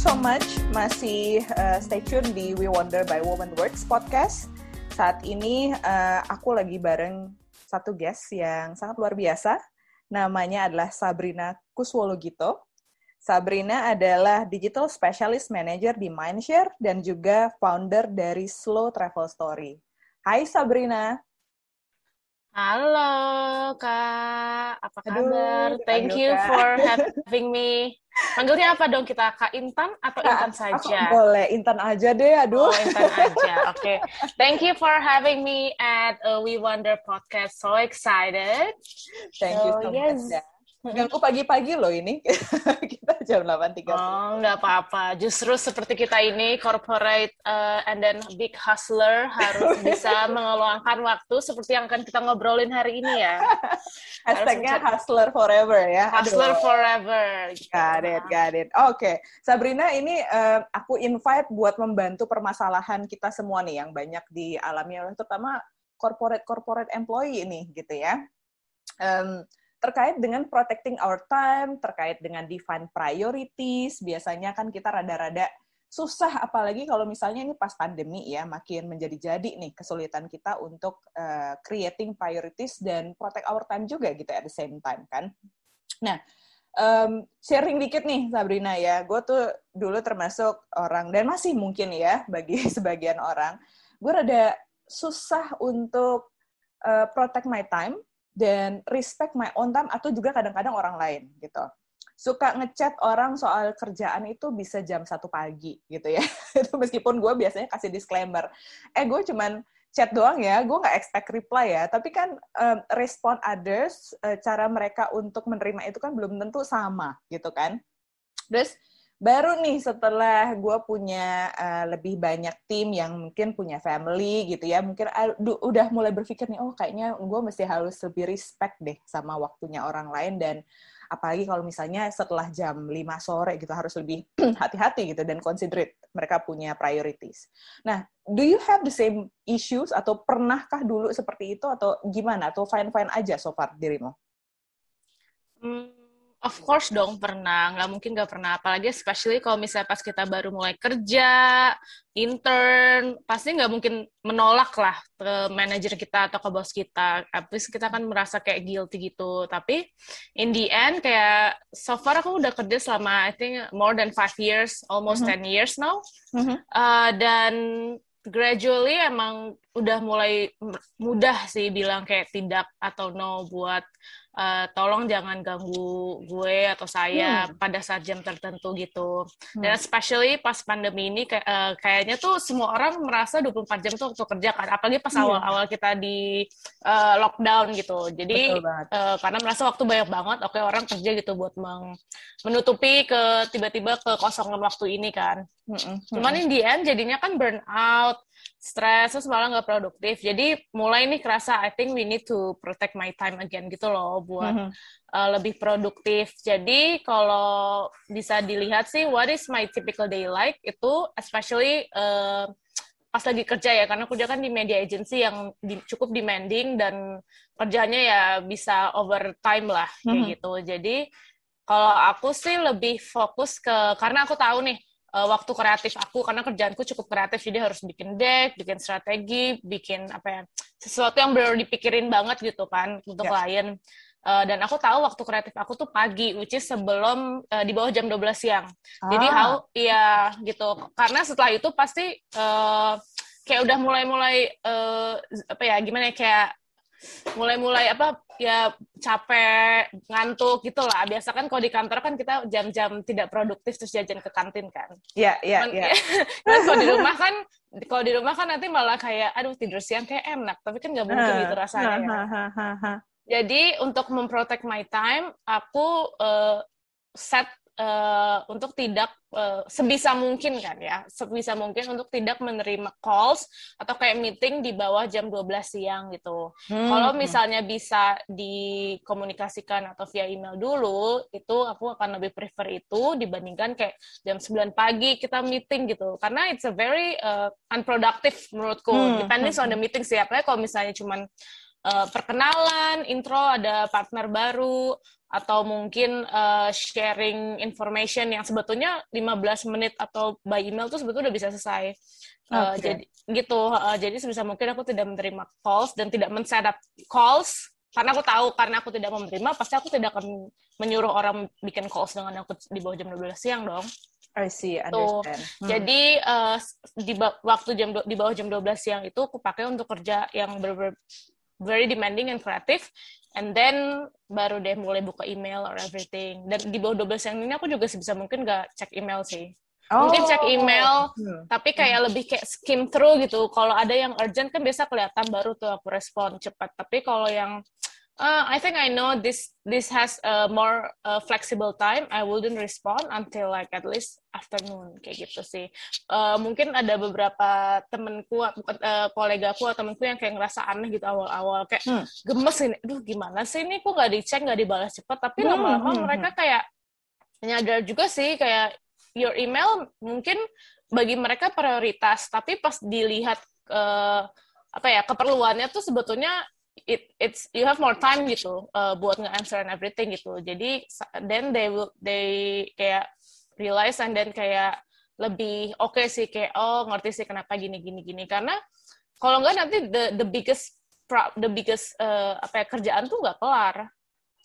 so much masih uh, stay tune di We Wonder by Woman Works podcast. Saat ini uh, aku lagi bareng satu guest yang sangat luar biasa. Namanya adalah Sabrina Kuswologito. Sabrina adalah Digital Specialist Manager di Mindshare dan juga founder dari Slow Travel Story. Hai Sabrina. Halo Kak, apa kabar? Aduh, Thank you Kak. for having me. Panggilnya apa dong kita? Kak Intan atau Intan saja? boleh, Intan aja deh, aduh. Oh, Intan aja, oke. Okay. Thank you for having me at uh, We Wonder Podcast. So excited. Thank so, you so yes. much. Ganggu pagi-pagi loh ini. kita jam 8.30. Oh, nggak apa-apa. Justru seperti kita ini, corporate uh, and then big hustler harus bisa mengeluangkan waktu seperti yang akan kita ngobrolin hari ini ya. Hashtagnya hustler forever ya. Hustler Aduh. forever. Got it, got it. Oke. Okay. Sabrina, ini uh, aku invite buat membantu permasalahan kita semua nih yang banyak dialami oleh terutama corporate-corporate employee ini gitu ya. Um, terkait dengan protecting our time, terkait dengan define priorities, biasanya kan kita rada-rada susah apalagi kalau misalnya ini pas pandemi ya makin menjadi-jadi nih kesulitan kita untuk uh, creating priorities dan protect our time juga gitu at the same time kan. Nah, um, sharing dikit nih Sabrina ya, gue tuh dulu termasuk orang dan masih mungkin ya bagi sebagian orang, gue rada susah untuk uh, protect my time dan respect my own time atau juga kadang-kadang orang lain gitu. Suka ngechat orang soal kerjaan itu bisa jam satu pagi gitu ya. Itu meskipun gue biasanya kasih disclaimer. Eh gue cuman chat doang ya gue nggak expect reply ya. Tapi kan um, respon others uh, cara mereka untuk menerima itu kan belum tentu sama gitu kan. Terus baru nih setelah gue punya uh, lebih banyak tim yang mungkin punya family gitu ya mungkin uh, udah mulai berpikir nih oh kayaknya gue mesti harus lebih respect deh sama waktunya orang lain dan apalagi kalau misalnya setelah jam 5 sore gitu harus lebih hati-hati gitu dan considerate mereka punya priorities. Nah, do you have the same issues atau pernahkah dulu seperti itu atau gimana atau fine-fine aja so far dirimu? Hmm Of course dong pernah, nggak mungkin nggak pernah. Apalagi especially kalau misalnya pas kita baru mulai kerja, intern, pasti nggak mungkin menolak lah ke manajer kita atau ke bos kita. Habis kita kan merasa kayak guilty gitu. Tapi in the end kayak so far aku udah kerja selama I think more than five years, almost mm -hmm. 10 years now. Mm -hmm. uh, dan gradually emang udah mulai mudah sih bilang kayak tidak atau no buat uh, tolong jangan ganggu gue atau saya hmm. pada saat jam tertentu gitu. Hmm. Dan especially pas pandemi ini kayak, uh, kayaknya tuh semua orang merasa 24 jam tuh waktu kerja kan, apalagi pas iya. awal-awal yeah. kita di uh, lockdown gitu. Jadi uh, karena merasa waktu banyak banget, oke okay, orang kerja gitu buat meng menutupi ke tiba-tiba ke kosongan waktu ini kan. Hmm. Hmm. Cuman in the end jadinya kan burn out, stres terus malah nggak produktif jadi mulai nih kerasa I think we need to protect my time again gitu loh buat mm -hmm. uh, lebih produktif jadi kalau bisa dilihat sih what is my typical day like itu especially uh, pas lagi kerja ya karena kerja kan di media agency yang di, cukup demanding dan kerjanya ya bisa overtime lah kayak mm -hmm. gitu jadi kalau aku sih lebih fokus ke karena aku tahu nih uh, waktu kreatif aku karena kerjaanku cukup kreatif jadi harus bikin deck, bikin strategi, bikin apa ya sesuatu yang baru dipikirin banget gitu kan untuk yeah. klien. Uh, dan aku tahu waktu kreatif aku tuh pagi, which is sebelum uh, di bawah jam 12 siang. Ah. Jadi how ya gitu. Karena setelah itu pasti uh, kayak udah mulai-mulai uh, apa ya gimana ya kayak mulai-mulai apa ya capek ngantuk gitu lah biasa kan kalau di kantor kan kita jam-jam tidak produktif terus jajan ke kantin kan. Iya iya iya kalau di rumah kan kalau di rumah kan nanti malah kayak aduh tidur siang kayak enak. Tapi kan nggak mungkin gitu rasanya kan. jadi untuk memprotect my time aku uh, set uh, untuk tidak uh, sebisa mungkin kan ya, sebisa mungkin untuk tidak menerima calls atau kayak meeting di bawah jam 12 siang gitu. Hmm. Kalau misalnya bisa dikomunikasikan atau via email dulu, itu aku akan lebih prefer itu dibandingkan kayak jam 9 pagi kita meeting gitu. Karena it's a very uh, unproductive menurutku, hmm. depending on the meeting sih. Apalagi kalau misalnya cuman uh, perkenalan, intro, ada partner baru, atau mungkin uh, sharing information yang sebetulnya 15 menit atau by email tuh sebetulnya udah bisa selesai. Uh, okay. Jadi gitu. Uh, jadi sebisa mungkin aku tidak menerima calls dan tidak men-setup calls karena aku tahu karena aku tidak menerima pasti aku tidak akan menyuruh orang bikin calls dengan aku di bawah jam 12 siang dong. I see, understand. Hmm. Jadi uh, di waktu jam di bawah jam 12 siang itu aku pakai untuk kerja yang ber, ber very demanding and creative and then baru deh mulai buka email or everything dan di bawah 12 yang ini aku juga sebisa mungkin gak cek email sih oh. mungkin cek email hmm. tapi kayak hmm. lebih kayak skim through gitu kalau ada yang urgent kan biasa kelihatan baru tuh aku respon cepat tapi kalau yang Uh, I think I know this this has a more uh, flexible time. I wouldn't respond until like at least afternoon kayak gitu sih. Uh, mungkin ada beberapa temenku, uh, kolegaku atau temenku yang kayak ngerasa aneh gitu awal-awal kayak hmm. gemes ini. Aduh gimana sih ini kok nggak dicek nggak dibalas cepat. Tapi hmm, lama-lama hmm, hmm, mereka kayak nyadar juga sih kayak your email mungkin bagi mereka prioritas. Tapi pas dilihat uh, apa ya keperluannya tuh sebetulnya it it's you have more time gitu uh, buat nge-answer and everything gitu. Jadi then they will they kayak realize and then kayak lebih oke okay sih kayak oh ngerti sih kenapa gini gini gini karena kalau nggak nanti the the biggest the biggest uh, apa ya kerjaan tuh nggak kelar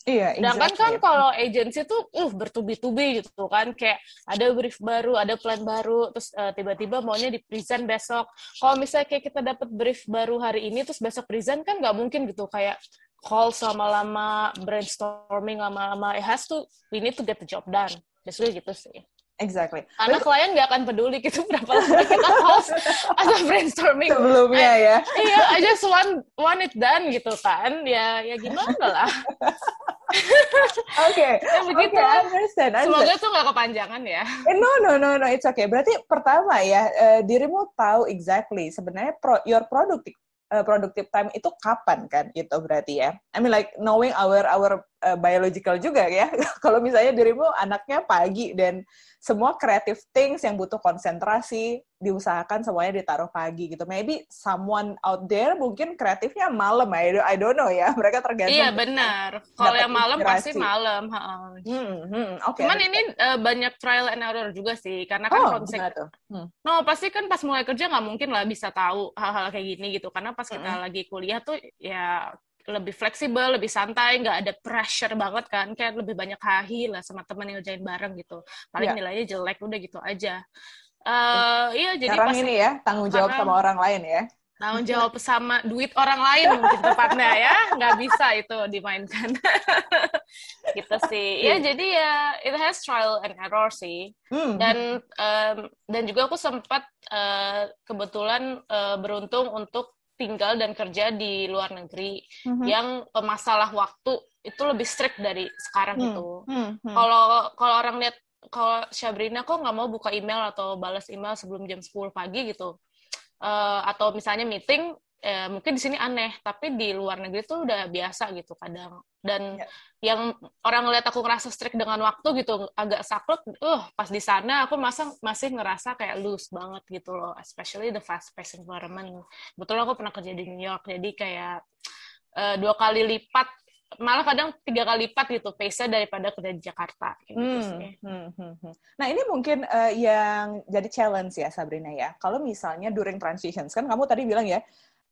Iya, Sedangkan exactly. kan kalau agency tuh uh bertubi-tubi gitu kan kayak ada brief baru, ada plan baru, terus uh, tiba-tiba maunya di present besok. Kalau misalnya kayak kita dapat brief baru hari ini terus besok present kan nggak mungkin gitu kayak call sama lama brainstorming lama-lama. It has to we need to get the job done. Basically gitu sih. Exactly. Karena klien nggak akan peduli gitu berapa lama kita host atau brainstorming. Sebelumnya I, ya. Iya, I just want want it done gitu kan. Ya ya gimana lah. Oke, ya, begitu. Okay, understand, understand. Semoga tuh nggak kepanjangan ya. Eh, no, no, no, no, it's okay. Berarti pertama ya, uh, dirimu tahu exactly sebenarnya pro, your productive uh, productive time itu kapan kan? Itu berarti ya. I mean like knowing our our uh, biological juga ya. Kalau misalnya dirimu anaknya pagi dan semua creative things yang butuh konsentrasi diusahakan semuanya ditaruh pagi gitu. Maybe someone out there mungkin kreatifnya malam. I don't, I don't know ya. Mereka tergantung. Iya benar. Kalau yang malam pasti malam. Hmm, hmm, okay, Cuman ini uh, banyak trial and error juga sih. Karena kan oh, konsep. Hmm. No pasti kan pas mulai kerja nggak mungkin lah bisa tahu hal-hal kayak gini gitu. Karena pas kita hmm. lagi kuliah tuh ya lebih fleksibel, lebih santai, nggak ada pressure banget kan, kayak lebih banyak hahi lah sama teman yang ngerjain bareng gitu. Paling yeah. nilainya jelek, udah gitu aja. Uh, iya, jadi Sekarang pas, ini ya, tanggung jawab sama orang lain ya. Tanggung jawab sama duit orang lain mungkin tepatnya ya, nggak bisa itu dimainkan. gitu sih. Ya, jadi ya, it has trial and error sih. Hmm. Dan um, dan juga aku sempat uh, kebetulan uh, beruntung untuk tinggal dan kerja di luar negeri mm-hmm. yang uh, masalah waktu itu lebih strict dari sekarang mm-hmm. itu. Mm-hmm. Kalau kalau orang lihat kalau Syabrina kok nggak mau buka email atau balas email sebelum jam 10 pagi gitu. Uh, atau misalnya meeting eh, mungkin di sini aneh, tapi di luar negeri tuh udah biasa gitu kadang dan ya. yang orang ngeliat aku ngerasa strict dengan waktu gitu agak saklek uh pas di sana aku masa masih ngerasa kayak loose banget gitu loh especially the fast paced environment betul aku pernah kerja di New York jadi kayak uh, dua kali lipat malah kadang tiga kali lipat gitu pace daripada kerja di Jakarta gitu hmm, sih. Hmm, hmm, hmm. Nah ini mungkin uh, yang jadi challenge ya Sabrina ya. Kalau misalnya during transitions kan kamu tadi bilang ya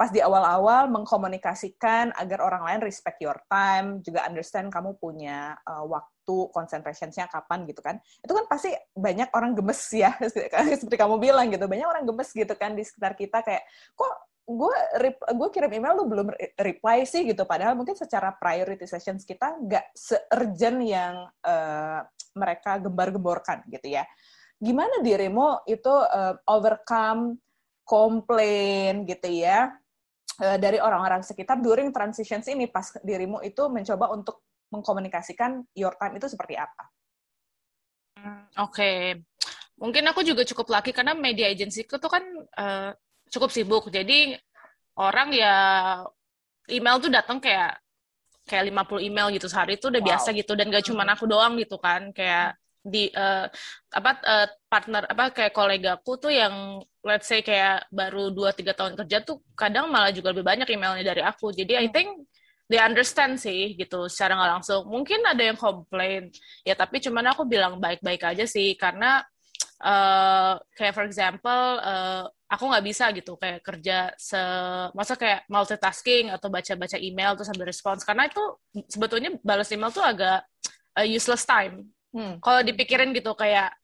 pas di awal-awal mengkomunikasikan agar orang lain respect your time, juga understand kamu punya uh, waktu, concentration-nya kapan gitu kan. Itu kan pasti banyak orang gemes ya, seperti kamu bilang gitu. Banyak orang gemes gitu kan di sekitar kita kayak, kok gue gue kirim email lu belum reply sih gitu padahal mungkin secara priority sessions kita nggak se-urgent yang uh, mereka gembar-gemborkan gitu ya gimana dirimu itu uh, overcome komplain gitu ya dari orang-orang sekitar during transitions ini pas dirimu itu mencoba untuk mengkomunikasikan your time itu seperti apa? Hmm, oke, okay. mungkin aku juga cukup laki karena media agency itu kan uh, cukup sibuk. Jadi orang ya email tuh datang kayak kayak 50 email gitu sehari itu udah wow. biasa gitu dan gak cuma hmm. aku doang gitu kan kayak di uh, apa uh, partner apa kayak kolegaku tuh yang let's say kayak baru 2 3 tahun kerja tuh kadang malah juga lebih banyak emailnya dari aku. Jadi I hmm. think they understand sih gitu secara nggak langsung mungkin ada yang komplain ya tapi cuman aku bilang baik-baik aja sih karena uh, kayak for example uh, aku nggak bisa gitu kayak kerja se masa kayak multitasking atau baca-baca email terus sambil respons karena itu sebetulnya balas email tuh agak uh, useless time hmm. kalau dipikirin gitu kayak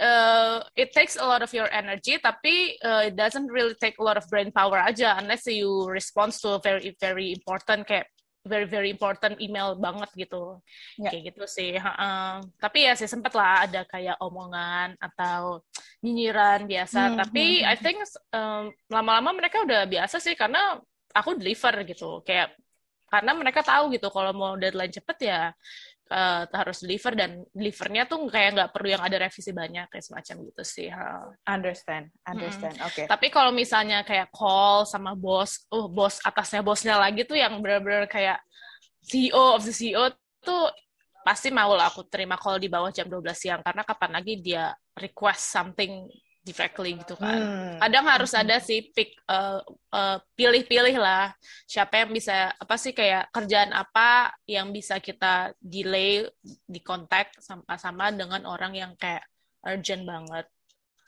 uh, it takes a lot of your energy tapi uh, it doesn't really take a lot of brain power aja unless you respond to a very very important kayak very very important email banget gitu yeah. kayak gitu sih uh, tapi ya sih sempet lah ada kayak omongan atau nyinyiran biasa hmm, tapi hmm. I hmm. think um, lama-lama mereka udah biasa sih karena aku deliver gitu kayak karena mereka tahu gitu kalau mau deadline cepet ya uh, harus deliver dan delivernya tuh kayak nggak perlu yang ada revisi banyak kayak semacam gitu sih. Understand, understand. Hmm. Oke. Okay. Tapi kalau misalnya kayak call sama bos, oh bos atasnya bosnya lagi tuh yang benar-benar kayak CEO of the CEO tuh pasti mau lah aku terima call di bawah jam 12 siang karena kapan lagi dia request something directly gitu kan. Hmm. Kadang harus hmm. ada sih pick uh, uh, pilih-pilih lah siapa yang bisa apa sih kayak kerjaan apa yang bisa kita delay di kontak sama-sama dengan orang yang kayak urgent banget.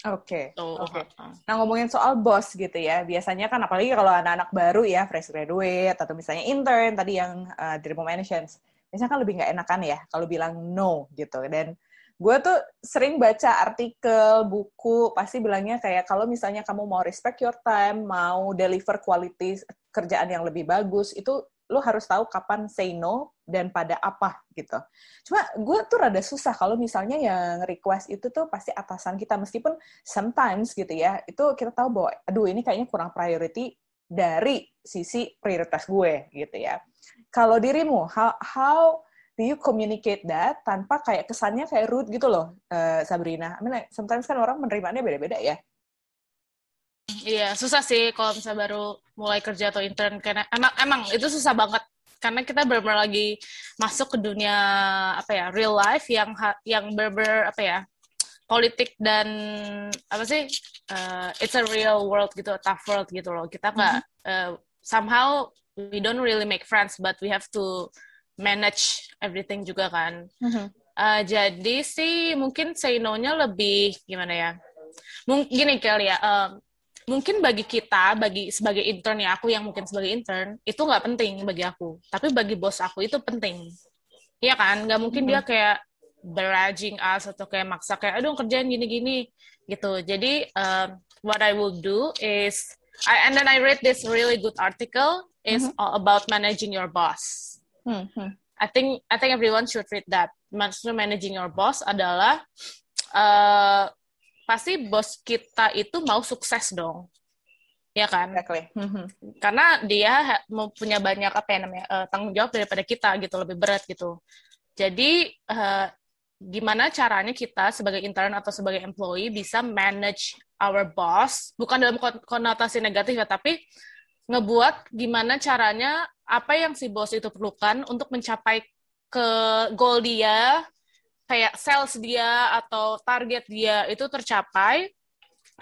Oke. Okay. Oke. Okay. Nah ngomongin soal bos gitu ya, biasanya kan apalagi kalau anak-anak baru ya, fresh graduate atau misalnya intern tadi yang uh, Dirimo mentions, biasanya kan lebih nggak enakan ya kalau bilang no gitu. Dan gue tuh sering baca artikel, buku, pasti bilangnya kayak kalau misalnya kamu mau respect your time, mau deliver quality kerjaan yang lebih bagus, itu lo harus tahu kapan say no dan pada apa gitu. Cuma gue tuh rada susah kalau misalnya yang request itu tuh pasti atasan kita meskipun sometimes gitu ya itu kita tahu bahwa aduh ini kayaknya kurang priority dari sisi prioritas gue gitu ya. Kalau dirimu how, how do you communicate that tanpa kayak kesannya kayak rude gitu loh, uh, Sabrina? I mean, like, sometimes kan orang menerimanya beda-beda ya. Iya, susah sih kalau misalnya baru mulai kerja atau intern karena emang emang itu susah banget karena kita benar-benar lagi masuk ke dunia apa ya real life yang yang berber apa ya politik dan apa sih uh, it's a real world gitu a tough world gitu loh kita nggak mm -hmm. uh, somehow we don't really make friends but we have to manage everything juga kan. Mm-hmm. Uh, jadi sih mungkin say no-nya lebih gimana ya? Mungkin gini kali ya. Uh, mungkin bagi kita, bagi sebagai intern ya aku yang mungkin sebagai intern itu nggak penting bagi aku. Tapi bagi bos aku itu penting. Iya kan? Nggak mungkin mm-hmm. dia kayak barraging us atau kayak maksa kayak aduh kerjaan gini-gini gitu. Jadi uh, what I will do is I, and then I read this really good article is mm-hmm. all about managing your boss. Hmm, I think I think everyone should read that. Maksudnya managing your boss adalah uh, pasti bos kita itu mau sukses dong, ya kan? Exactly. Mm-hmm. Karena dia punya banyak apa ya namanya uh, tanggung jawab daripada kita gitu, lebih berat gitu. Jadi uh, gimana caranya kita sebagai intern atau sebagai employee bisa manage our boss, bukan dalam konotasi negatif ya, tapi ngebuat gimana caranya apa yang si bos itu perlukan untuk mencapai ke goal dia, kayak sales dia atau target dia itu tercapai,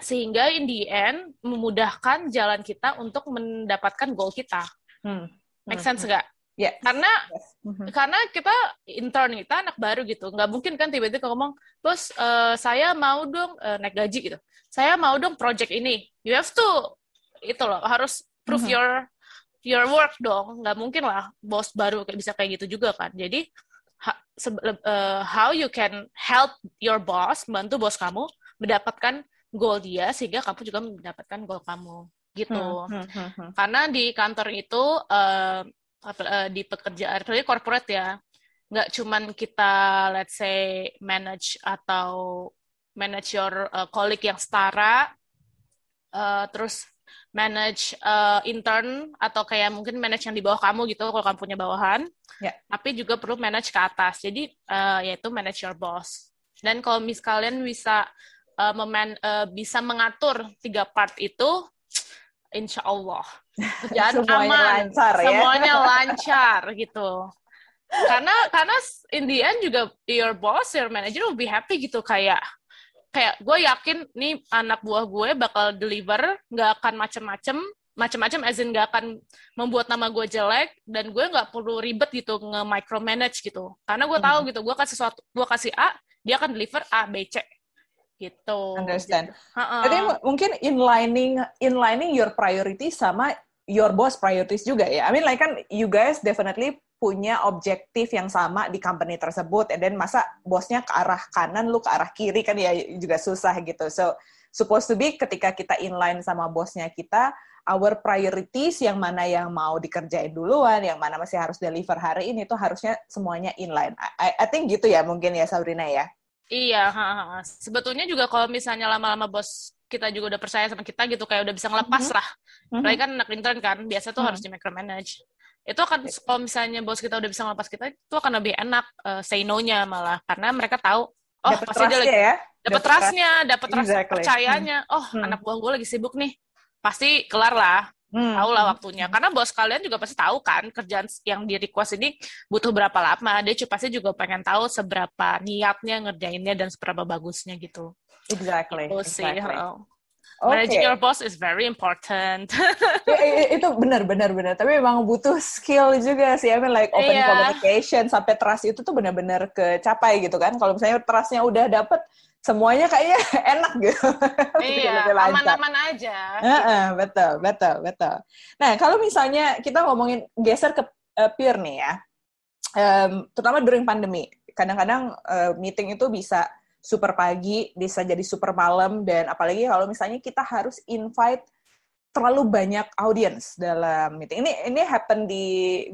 sehingga in the end memudahkan jalan kita untuk mendapatkan goal kita. Hmm. Make sense hmm. nggak? Yeah. Karena yes. mm-hmm. karena kita intern kita anak baru gitu, nggak mungkin kan tiba-tiba ngomong, bos uh, saya mau dong uh, naik gaji gitu, saya mau dong project ini. You have to itu loh harus prove mm-hmm. your your work dong. Nggak mungkin lah bos baru kayak bisa kayak gitu juga kan. Jadi ha, uh, how you can help your boss membantu bos kamu mendapatkan goal dia sehingga kamu juga mendapatkan goal kamu. Gitu. Hmm, hmm, hmm, hmm. karena di kantor itu uh, uh, di pekerjaan apalagi corporate ya nggak cuman kita let's say manage atau manage your uh, colleague yang setara uh, terus manage uh, intern atau kayak mungkin manage yang di bawah kamu gitu kalau kamu punya bawahan. Yeah. Tapi juga perlu manage ke atas. Jadi uh, yaitu manage your boss. Dan kalau mis kalian bisa uh, meman uh, bisa mengatur tiga part itu, insya Allah kerjaan aman, lancar, ya? semuanya lancar gitu. Karena karena in the end juga your boss, your manager will be happy gitu kayak kayak gue yakin nih anak buah gue bakal deliver nggak akan macem-macem macam-macam as in nggak akan membuat nama gue jelek dan gue nggak perlu ribet gitu nge micromanage gitu karena gue tahu hmm. gitu gue kasih sesuatu gue kasih A dia akan deliver A B C gitu understand gitu. jadi mungkin inlining inlining your priority sama your boss priorities juga ya I mean like kan you guys definitely punya objektif yang sama di company tersebut and then masa bosnya ke arah kanan lu ke arah kiri kan ya juga susah gitu so supposed to be ketika kita inline sama bosnya kita our priorities yang mana yang mau dikerjain duluan, yang mana masih harus deliver hari ini tuh harusnya semuanya inline. I, I think gitu ya mungkin ya Sabrina ya. Iya, ha, ha. sebetulnya juga kalau misalnya lama-lama bos kita juga udah percaya sama kita gitu kayak udah bisa ngelepas mm -hmm. lah. Mm -hmm. kan anak intern kan biasa tuh mm -hmm. harus di micromanage. Itu akan kalau misalnya bos kita udah bisa ngelepas kita itu akan lebih enak uh, say no-nya malah karena mereka tahu oh dapet pasti dia lagi ya? dapat trustnya, dapat trust exactly. percayanya. Hmm. Oh, hmm. anak buah gue lagi sibuk nih pasti kelar lah Hmm. Tahu lah waktunya. Karena bos kalian juga pasti tahu kan kerjaan yang di request ini butuh berapa lama. Dia pasti juga pengen tahu seberapa niatnya ngerjainnya dan seberapa bagusnya gitu. Exactly. Itu sih. Exactly. Oh. Okay. Managing your boss is very important. ya, itu benar benar benar. Tapi memang butuh skill juga sih. I mean like open yeah. communication sampai trust itu tuh benar-benar kecapai gitu kan. Kalau misalnya trustnya udah dapet, semuanya kayaknya enak gitu. Iya, aman-aman aja. Uh -uh, betul, betul, betul. Nah, kalau misalnya kita ngomongin geser ke uh, peer nih ya, um, terutama during pandemi, kadang-kadang uh, meeting itu bisa super pagi, bisa jadi super malam, dan apalagi kalau misalnya kita harus invite terlalu banyak audience dalam meeting. Ini ini happen di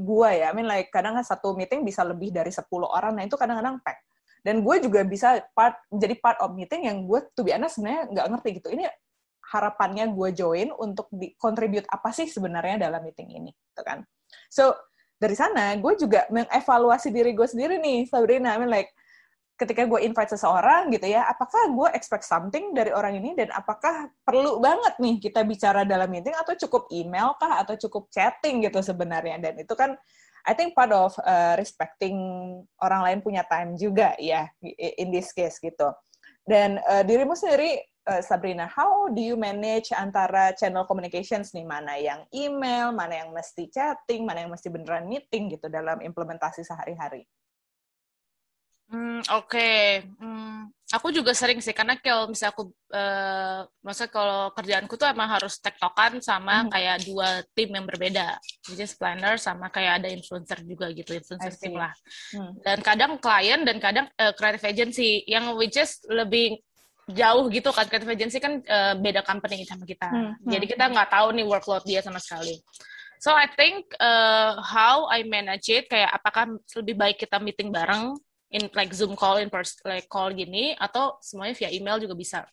gua ya. I mean like kadang satu meeting bisa lebih dari 10 orang. Nah, itu kadang-kadang pack dan gue juga bisa part jadi part of meeting yang gue tuh biasa sebenarnya nggak ngerti gitu ini harapannya gue join untuk di contribute apa sih sebenarnya dalam meeting ini gitu kan so dari sana gue juga mengevaluasi diri gue sendiri nih Sabrina I mean like ketika gue invite seseorang gitu ya, apakah gue expect something dari orang ini? Dan apakah perlu banget nih kita bicara dalam meeting? Atau cukup email kah? Atau cukup chatting gitu sebenarnya? Dan itu kan I think part of uh, respecting orang lain punya time juga ya in this case gitu. Dan uh, dirimu sendiri uh, Sabrina, how do you manage antara channel communications nih? Mana yang email, mana yang mesti chatting, mana yang mesti beneran meeting gitu dalam implementasi sehari-hari? Hmm, Oke, okay. hmm, aku juga sering sih karena kalau misalnya aku, uh, maksudnya kalau kerjaanku tuh emang harus tektokan sama hmm. kayak dua tim yang berbeda, is planner sama kayak ada influencer juga gitu, influencer tim lah. Hmm. Dan kadang klien dan kadang uh, creative agency yang which is lebih jauh gitu kan creative agency kan uh, beda company sama kita, hmm. hmm. jadi kita nggak tahu nih workload dia sama sekali. So I think uh, how I manage it kayak apakah lebih baik kita meeting bareng in like Zoom call in person like call gini atau semuanya via email juga bisa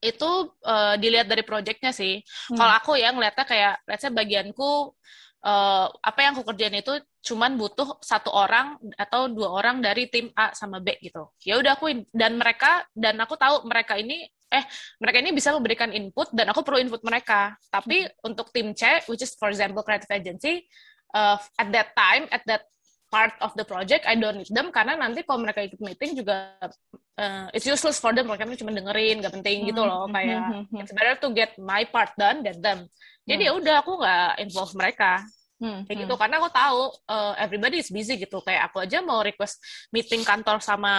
itu uh, dilihat dari projectnya sih. Hmm. Kalau aku ya ngeliatnya kayak, let's say bagianku uh, apa yang aku kerjain itu cuman butuh satu orang atau dua orang dari tim A sama B gitu. Ya udah aku dan mereka dan aku tahu mereka ini eh mereka ini bisa memberikan input dan aku perlu input mereka. Tapi hmm. untuk tim C, which is for example creative agency, uh, at that time at that part of the project, I don't need them karena nanti kalau mereka ikut meeting juga uh, it's useless for them, mereka cuma dengerin, gak penting gitu loh, hmm, kayak hmm, hmm, it's better to get my part done than them. Jadi ya udah aku nggak involve mereka. Hmm, kayak gitu karena aku tahu uh, everybody is busy gitu. Kayak aku aja mau request meeting kantor sama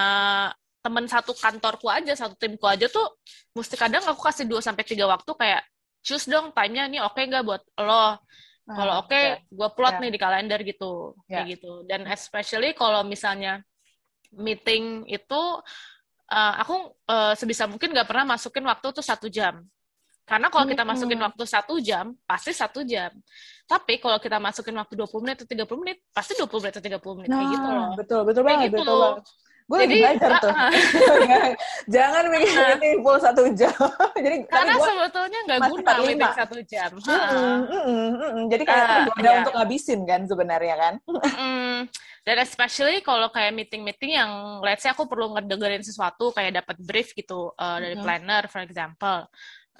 temen satu kantorku aja satu timku aja tuh mesti kadang aku kasih dua sampai tiga waktu kayak choose dong time-nya ini oke okay nggak buat lo kalau ah, oke, okay, gue plot yeah. nih di kalender gitu, yeah. kayak gitu. Dan especially kalau misalnya meeting itu, uh, aku uh, sebisa mungkin nggak pernah masukin waktu tuh satu jam. Karena kalau kita masukin hmm. waktu satu jam, pasti satu jam. Tapi kalau kita masukin waktu 20 menit atau 30 menit, pasti 20 menit atau 30 menit. Nah, kayak gitu loh. Betul, betul banget. Gitu. Betul banget gue lagi belajar tuh uh, jangan mikir uh, ini full satu jam jadi karena sebetulnya nggak guna meeting satu jam mm -mm, mm -mm, jadi kayak uh, tergoda yeah. untuk ngabisin kan sebenarnya kan mm, dan especially kalau kayak meeting-meeting yang let's say aku perlu ngedengerin sesuatu kayak dapat brief gitu uh, dari mm -hmm. planner for example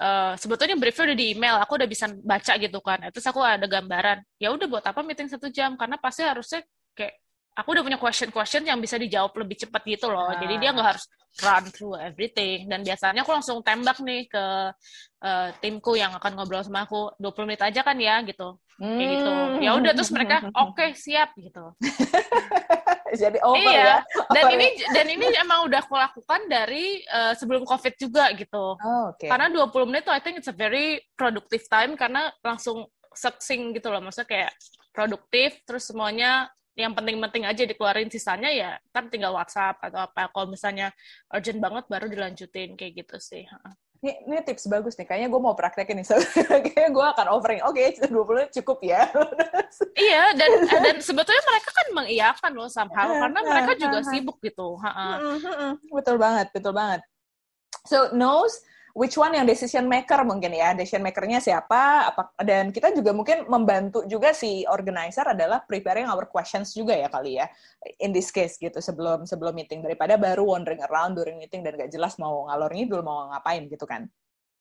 Uh, sebetulnya briefnya udah di email, aku udah bisa baca gitu kan. Terus aku ada gambaran. Ya udah buat apa meeting satu jam? Karena pasti harusnya kayak aku udah punya question-question yang bisa dijawab lebih cepat gitu loh. Ah. Jadi dia nggak harus run through everything. Dan biasanya aku langsung tembak nih ke uh, timku yang akan ngobrol sama aku 20 menit aja kan ya gitu. Hmm. Kayak gitu. Ya udah terus mereka oke okay, siap gitu. Jadi over iya. ya. Dan ini dan ini emang udah aku lakukan dari uh, sebelum Covid juga gitu. Oh, okay. Karena 20 menit tuh I think it's a very productive time karena langsung succinct gitu loh. Maksudnya kayak produktif terus semuanya yang penting-penting aja dikeluarin sisanya ya kan tinggal WhatsApp atau apa. Kalau misalnya urgent banget baru dilanjutin kayak gitu sih ini, ini tips bagus nih. Kayaknya gue mau praktekin nih. Kayaknya gue akan offering. Oke okay, 20 menit cukup ya. Iya dan dan sebetulnya mereka kan mengiyakan loh somehow karena mereka juga sibuk gitu betul banget betul banget. So knows which one yang decision maker mungkin ya decision makernya siapa apa dan kita juga mungkin membantu juga si organizer adalah preparing our questions juga ya kali ya in this case gitu sebelum sebelum meeting daripada baru wandering around during meeting dan gak jelas mau ngalor ngidul mau ngapain gitu kan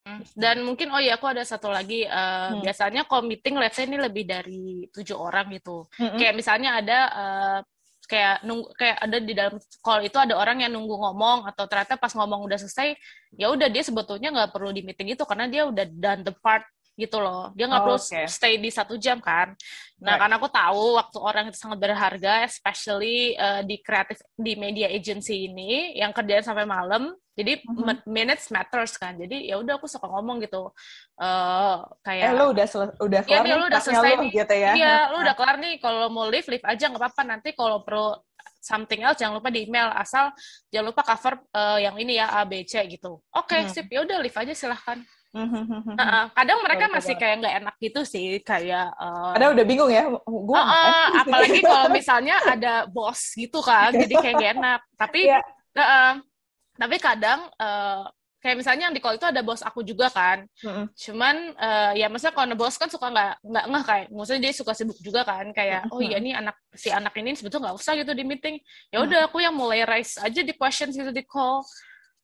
hmm. dan mungkin oh ya aku ada satu lagi uh, hmm. biasanya kalau meeting let's say ini lebih dari tujuh orang gitu hmm. kayak misalnya ada uh, kayak nunggu kayak ada di dalam call itu ada orang yang nunggu ngomong atau ternyata pas ngomong udah selesai ya udah dia sebetulnya nggak perlu di meeting itu karena dia udah done the part gitu loh. Dia nggak oh, perlu okay. stay di satu jam kan. Nah right. karena aku tahu waktu orang itu sangat berharga especially uh, di kreatif di media agency ini yang kerjaan sampai malam. Jadi mm-hmm. minutes matters kan. Jadi ya udah aku suka ngomong gitu. Uh, kayak eh, lu udah sel- udah kelar ya, nih, lu udah selesai nih. gitu ya. Iya lu udah kelar nih. Kalau mau live live aja nggak apa-apa. Nanti kalau perlu something else jangan lupa di email. Asal jangan lupa cover uh, yang ini ya A B C gitu. Oke okay, hmm. sip. Ya udah live aja silahkan Uh, kadang mereka masih kayak nggak enak gitu sih, kayak. Uh, Kadang udah bingung ya, gua. Uh, uh, apalagi kalau misalnya ada bos gitu kan, jadi kayak gak enak. Tapi, yeah. Iya. uh, tapi kadang uh, kayak misalnya yang di call itu ada bos aku juga kan. Mm-hmm. Cuman uh, ya maksudnya kalau bos kan suka nggak nggak nggak kayak, maksudnya dia suka sibuk juga kan, kayak mm-hmm. oh iya nih anak si anak ini sebetulnya nggak usah gitu di meeting. Ya udah aku yang mulai raise aja di questions gitu di call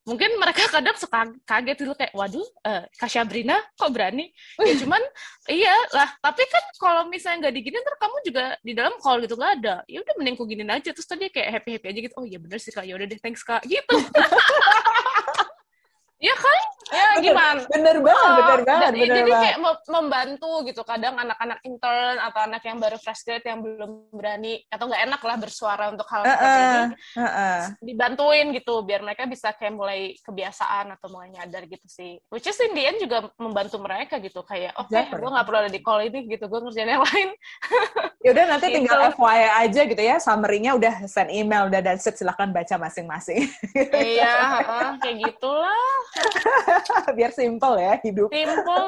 mungkin mereka kadang suka kaget dulu kayak waduh uh, Kak Syabrina kok berani? Ya cuman iya lah tapi kan kalau misalnya nggak diginin ntar kamu juga di dalam call gitu nggak ada. Ya udah mending ku giniin aja. Terus tadi kayak happy happy aja gitu oh iya bener sih kak. Ya udah deh thanks kak. Gitu. Iya kan? Ya bener, gimana? Bener banget, oh, bener banget. Bener jadi banget. kayak membantu gitu. Kadang anak-anak intern atau anak yang baru fresh grade yang belum berani atau nggak enak lah bersuara untuk hal uh, seperti ini, uh, uh. dibantuin gitu biar mereka bisa kayak mulai kebiasaan atau mulai nyadar gitu sih. Which is in the end juga membantu mereka gitu kayak, oke, okay, gue nggak perlu ada di call ini gitu, gue ngerjain yang lain. ya udah nanti gitu. tinggal FYI aja gitu ya, summary-nya udah send email udah dan set silahkan baca masing-masing. iya, uh, kayak gitulah. Biar simple ya hidup. Simple.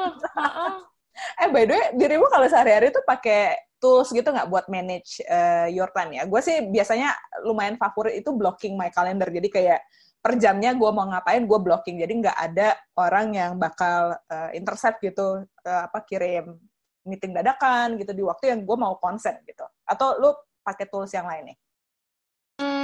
eh by the way, dirimu kalau sehari-hari tuh pakai tools gitu nggak buat manage uh, your time ya? Gue sih biasanya lumayan favorit itu blocking my calendar. Jadi kayak per jamnya gue mau ngapain gue blocking. Jadi nggak ada orang yang bakal uh, intercept gitu uh, apa kirim meeting dadakan gitu di waktu yang gue mau konsen gitu. Atau lu pakai tools yang lain nih?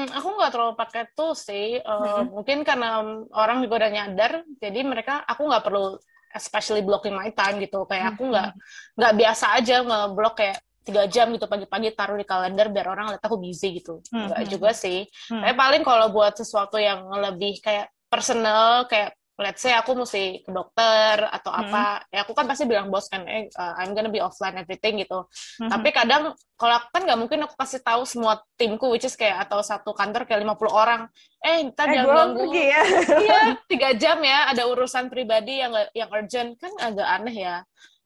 Hmm, aku nggak terlalu pakai tools sih. Uh, hmm. Mungkin karena orang juga udah nyadar, jadi mereka aku nggak perlu especially blocking my time gitu. Kayak aku nggak nggak biasa aja ngeblok kayak tiga jam gitu pagi-pagi taruh di kalender biar orang lihat aku busy gitu. Hmm. Nggak juga sih. Hmm. Tapi paling kalau buat sesuatu yang lebih kayak personal kayak let's say aku mesti ke dokter atau hmm. apa, ya aku kan pasti bilang bos kan, eh, uh, I'm gonna be offline everything gitu. Hmm. Tapi kadang kalau kan nggak mungkin aku kasih tahu semua timku, which is kayak atau satu kantor kayak 50 orang, eh ntar eh, jangan ganggu, ya. iya tiga jam ya, ada urusan pribadi yang yang urgent kan agak aneh ya.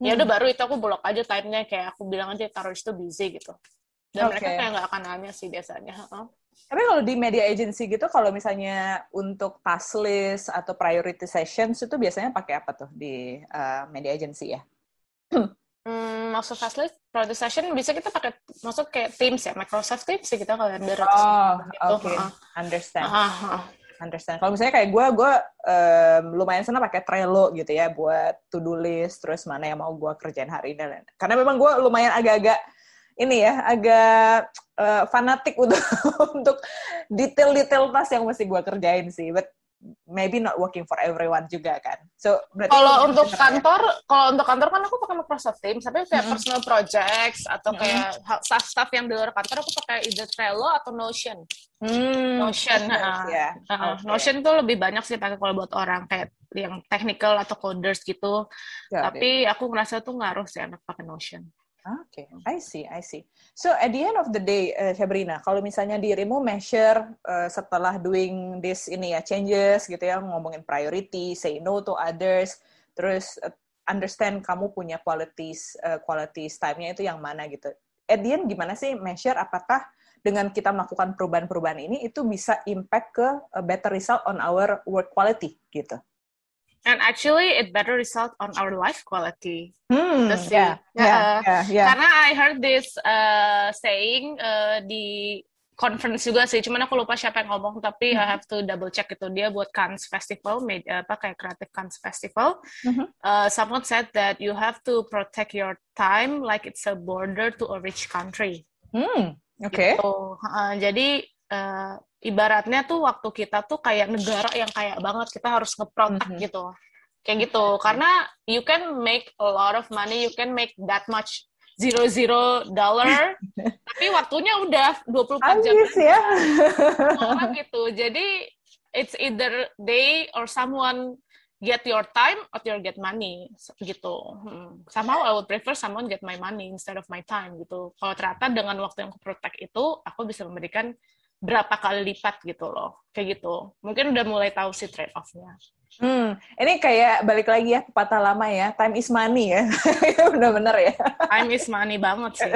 Hmm. Ya udah hmm. baru itu aku blok aja time-nya kayak aku bilang aja taruh itu busy gitu. Dan okay. mereka kayak nggak akan nanya sih biasanya. Uh tapi kalau di media agency gitu, kalau misalnya untuk task list atau prioritization itu biasanya pakai apa tuh di uh, media agency ya? Hmm, maksud task list, prioritization bisa kita pakai, maksud kayak Teams ya, Microsoft Teams sih kita kalender. Oh, oke, okay. uh. understand. Uh, uh. Understand. Kalau misalnya kayak gue, gue um, lumayan senang pakai Trello gitu ya buat to-do list, terus mana yang mau gue kerjain hari ini. Karena memang gue lumayan agak-agak ini ya agak uh, fanatik untuk untuk detail-detail tas yang mesti gue kerjain sih. But maybe not working for everyone juga kan. So kalau untuk kantor, ya? kalau untuk kantor kan aku pakai Microsoft Teams, tapi kayak mm-hmm. personal projects atau kayak staff-staff yang di luar kantor aku pakai either Trello atau Notion. Mm, Notion, uh, yeah. uh, okay. Notion tuh lebih banyak sih pakai kalau buat orang kayak yang technical atau coders gitu. Got tapi it. aku merasa tuh ngaruh sih anak pakai Notion. Oke, okay. I see, I see. So at the end of the day, uh, Sabrina, kalau misalnya dirimu measure uh, setelah doing this ini ya changes gitu ya, ngomongin priority, say no to others, terus uh, understand kamu punya qualities uh, qualities time-nya itu yang mana gitu. At the end gimana sih measure apakah dengan kita melakukan perubahan-perubahan ini itu bisa impact ke better result on our work quality gitu and actually it better result on our life quality. Hmm, yeah, yeah, uh, yeah, yeah. Karena I heard this uh, saying uh, di conference juga sih, cuman aku lupa siapa yang ngomong, tapi mm-hmm. I have to double check itu dia buat Cannes Festival, made, apa kayak Creative Cannes Festival. Mm-hmm. Uh, someone said that you have to protect your time like it's a border to a rich country. Hmm, oke. Okay. Gitu. Uh, jadi uh, ibaratnya tuh waktu kita tuh kayak negara yang kayak banget kita harus ngeprotek mm -hmm. gitu kayak gitu karena you can make a lot of money you can make that much zero zero dollar tapi waktunya udah 24 jam ya gitu jadi it's either they or someone get your time or you get money gitu. Hmm. Somehow I would prefer someone get my money instead of my time gitu. Kalau ternyata dengan waktu yang aku protect itu aku bisa memberikan berapa kali lipat gitu loh. Kayak gitu. Mungkin udah mulai tahu sih trade offnya. Hmm ini kayak balik lagi ya pepatah lama ya. Time is money ya. Bener-bener ya. Time is money banget sih.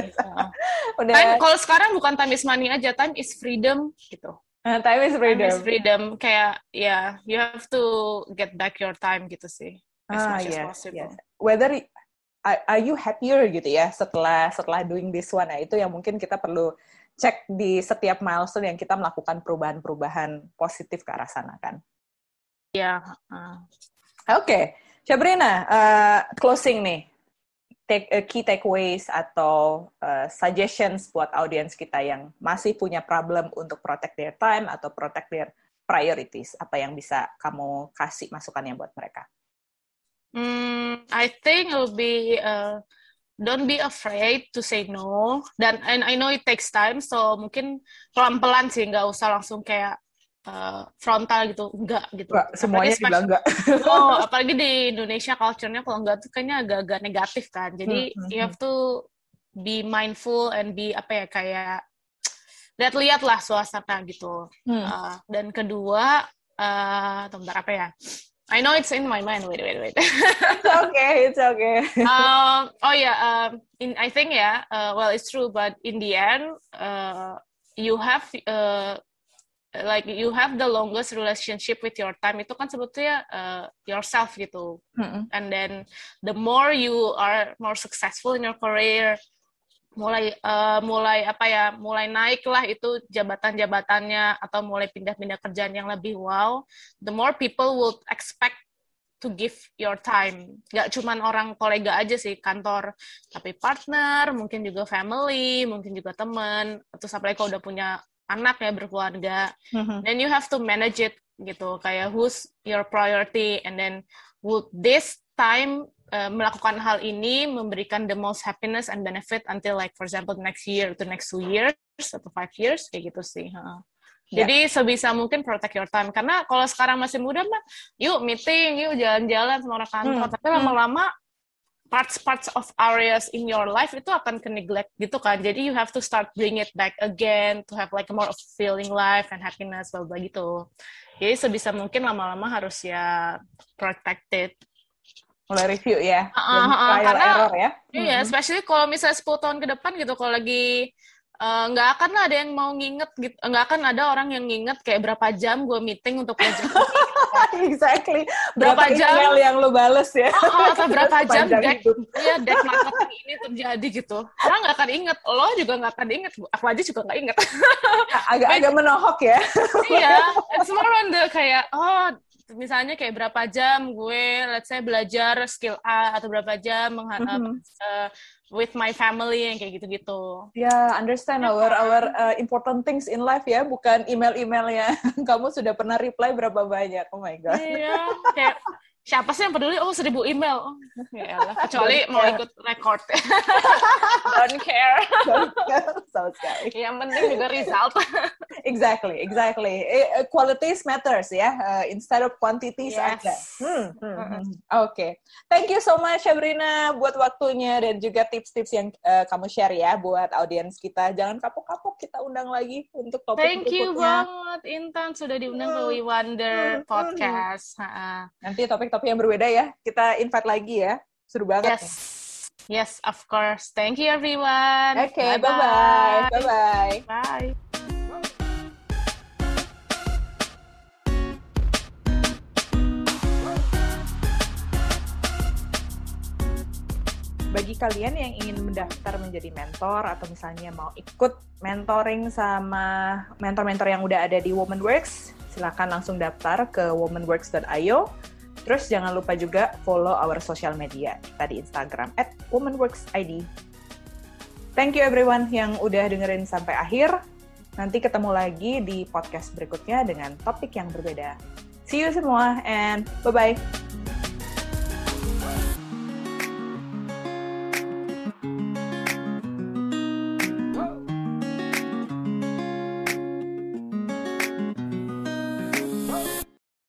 Udah. Time kalau sekarang bukan time is money aja time is freedom gitu. Uh, time is freedom time is freedom. kayak ya yeah, you have to get back your time gitu sih. As ah, much yeah, as possible. yeah. whether are you happier gitu ya setelah setelah doing this one? Ya itu yang mungkin kita perlu cek di setiap milestone yang kita melakukan perubahan-perubahan positif ke arah sana kan. Iya. Uh. Oke, okay. Sabrina, uh, closing nih. Take, uh, key takeaways atau uh, suggestions buat audiens kita yang masih punya problem untuk protect their time atau protect their priorities. Apa yang bisa kamu kasih masukannya buat mereka? Hmm, I think it will be uh, don't be afraid to say no. Dan and I know it takes time so mungkin pelan-pelan sih nggak usah langsung kayak uh, frontal gitu enggak gitu. Enggak, semuanya juga enggak oh apalagi di Indonesia culture-nya kalau enggak tuh kayaknya agak-agak negatif kan. Jadi hmm, hmm, you have hmm. to be mindful and be apa ya kayak lihat-lihat lah suasana gitu. Hmm. uh, dan kedua uh, apa ya I know it's in my mind. Wait, wait, wait. it's okay. It's okay. um, oh yeah. Um, in I think yeah. Uh, well, it's true, but in the end, uh, you have uh, like you have the longest relationship with your time itu kan sebetulnya uh, yourself gitu. Mm-hmm. And then the more you are more successful in your career, mulai uh, mulai apa ya mulai naiklah itu jabatan-jabatannya atau mulai pindah-pindah kerjaan yang lebih wow the more people would expect to give your time nggak cuman orang kolega aja sih kantor tapi partner mungkin juga family mungkin juga teman atau sampai kalau udah punya anak ya berkeluarga mm-hmm. then you have to manage it gitu kayak who's your priority and then would this time uh, melakukan hal ini memberikan the most happiness and benefit until like for example next year to next two years atau five years kayak gitu sih. Huh. Yeah. Jadi sebisa mungkin protect your time karena kalau sekarang masih muda mah yuk meeting, yuk jalan-jalan sama orang kantor, hmm. tapi hmm. lama-lama parts-parts of areas in your life itu akan ke neglect gitu kan. Jadi you have to start bring it back again to have like a more fulfilling life and happiness bla bla gitu. Jadi sebisa mungkin lama-lama harus ya protected mulai review ya uh, uh, uh, karena error ya. iya hmm. especially kalau misalnya 10 tahun ke depan gitu kalau lagi eh, nggak uh, akan lah ada yang mau nginget gitu nggak akan ada orang yang nginget kayak berapa jam gue meeting untuk project exactly. Berapa, berapa jam? email yang lu bales ya. Uh, uh, atau berapa jam deck ya deck marketing ini terjadi gitu. Orang nggak akan inget lo juga nggak akan inget aku aja juga nggak inget. Agak-agak menohok ya. Iya it's more on the kayak oh misalnya kayak berapa jam gue let's say belajar skill A atau berapa jam mm -hmm. uh, with my family yang kayak gitu-gitu. Ya, yeah, understand our our uh, important things in life ya, bukan email-emailnya. Kamu sudah pernah reply berapa banyak? Oh my god. Iya, yeah, kayak siapa sih yang peduli? Oh, seribu email. Oh, ya Kecuali mau ikut record. Don't care. Don't care sama sekali. Yang penting juga result. exactly, exactly. Eh, qualities matters ya, uh, instead of quantities yes. aja. Hmm, hmm, hmm. Oke. Okay. Thank you so much, Sabrina, buat waktunya dan juga tips-tips yang uh, kamu share ya buat audiens kita. Jangan kapok-kapok kita undang lagi untuk topik Thank you banget, Intan, sudah diundang ke We Wonder podcast. Nanti topik topik yang berbeda ya. Kita invite lagi ya. Seru banget. Yes. Nih. Yes, of course. Thank you everyone. Oke, okay, bye-bye. Bye-bye. Bye. bagi kalian yang ingin mendaftar menjadi mentor atau misalnya mau ikut mentoring sama mentor-mentor yang udah ada di Womanworks, silakan langsung daftar ke womanworks.io Terus jangan lupa juga follow our social media kita di Instagram at womanworksid. Thank you everyone yang udah dengerin sampai akhir. Nanti ketemu lagi di podcast berikutnya dengan topik yang berbeda. See you semua and bye-bye.